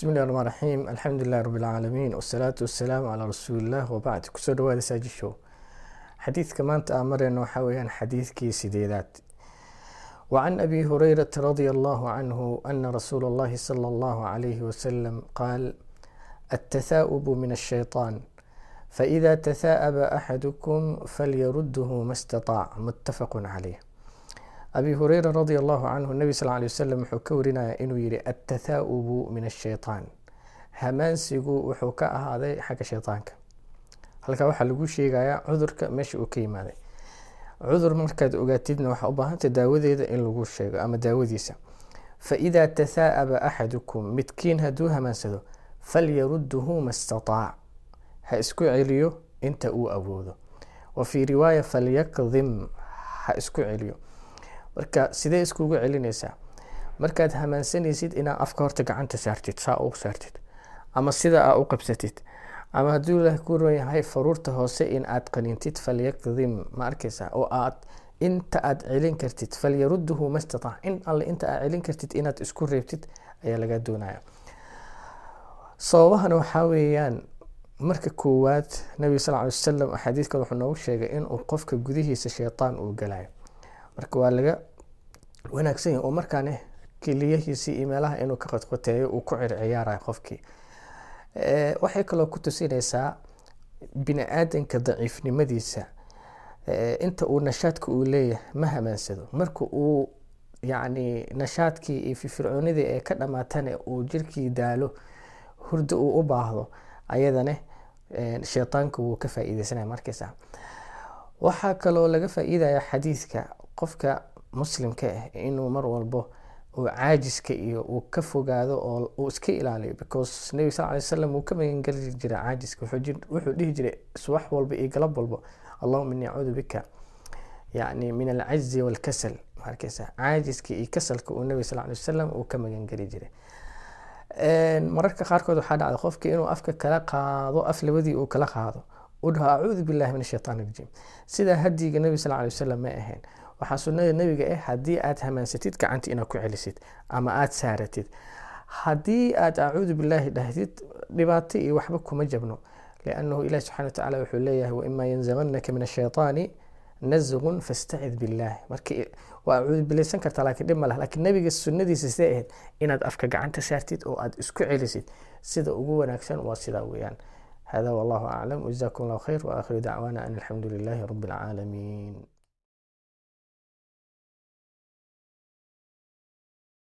bismi llahi raxmaan raxiim alxamdu lilahi rabi lcaalamiin wasalaatu wasalaamu calaa rasuuliillah wabacd ku soo dhawaada saajishow xadiidka maanta aan mareyno waxaa weyaan xadiidkii sideedaad. Wacan abi hurayrata radia allahu canhu ana rasuula allahi sala allahu calayhi wasalam qaal atathaa'ubu min ashaytaan faإida tathaa'aba axadukum falyarudhu ma اstataac mutafaqu caleyh abi hureyra radi allahu canhu nebi sal lay wasalam wuxuu ka warinaya inuu yihi atathaa'ubu min ashaytaan hamaansigu wuxuu ka ahaaday xagga shaytaanka. Halkaa waxaa lagu sheegayaa cudurka meesha uu ka yimaaday. Cudur markaad ogaatidna waxaa u baahantay daawadeeda in lagu sheego ama daawadiisa. Faidaa tathaa'aba axadukum midkiin hadduu hamaansado falyarudhu ma stataac ha isku celiyo inta uu awoodo. Wa fii riwaaya falyaqdim ha isku celiyo marka sidee iskugu celinaysaa? Markaad hamaansanaysid inaad afka horta gacanta saartid saa u saartid ama sida aa u qabsatid ama hadduu ilaah ku ron yahay faruurta hoose in aad qanintid falyaqdim ma arkaysaa? Oo aad inta aad celin kartid falyarudhu ma stataac in alle inta aad celin kartid inaad isku reebtid ayaa laga doonaya. Sababahana waxaa weeyaan marka koowaad nabiga sal ly wasalam xadiidkan wuxuu noogu sheegay inuu qofka gudihiisa shaytaan uu galayo marka waa laga wanaagsan yahy oo markaane keliyahiisii iyo meelaha inuu ka qodqoteeyo uu ku circiyaarayo qofkii. Waxay kaloo ku tusinaysaa bini aadanka daciifnimadiisa inta uu nashaadka uu leeyahay ma hamaansado. Marka uu yacni nashaadkii iyo firfircoonidii ee ka dhamaatana uu jirkii daalo hurda uu u baahdo ayadane shaytaanka wuu ka faa-iideysanaya waxaa kaloo laga faa-iidaya xadiidka qofka muslimka ah inuu mar walbo uu caajiska iyo uu ka fogaado oo uu iska ilaaliyo because nebiga sal lay slam wuu ka magangeli jira caajiska wuxuu dhihi jiray subax walba iyo galab walbo allahuma ini acuudu bika yani min alcazi walkasal. Markaysa caajiska iyo kasalka uu nebiga sal lay wasalam uu ka magangeli jiray. Mararka qaarkood waxaa dhacda qofka inuu afka kala qaado af labadii uu kala qaado. U dhaho acuudu billahi min ashaytaan rajiim. Sidaa hadiga nebi sal lay wasalam ma ahayn waxaa sunnada nebiga ah haddii aad hamaansatid gacanta inaad ku celisid ama aada saaratid. Haddii aad acuudu billaahi dhahdid dhibaato iyo waxba kuma jabno. Liannahu ilahi subxana wa tacala wuxuu leeyahay waimaa yanzaganaka min ashaytaani nasqun fastacid billaah. Marka waa cuudubilaysan kartaa laakiin dhib ma lah lakiin nabiga sunnadiisa sidee ahayd? Inaad afka gacanta saartid oo aad isku celisid. Sida ugu wanaagsan waa sidaa weeyaan. Hada wallahu aclam wjazakum allahu khayr waakhiru dacwaana an alxamdu lilaahi rabi alcaalamiin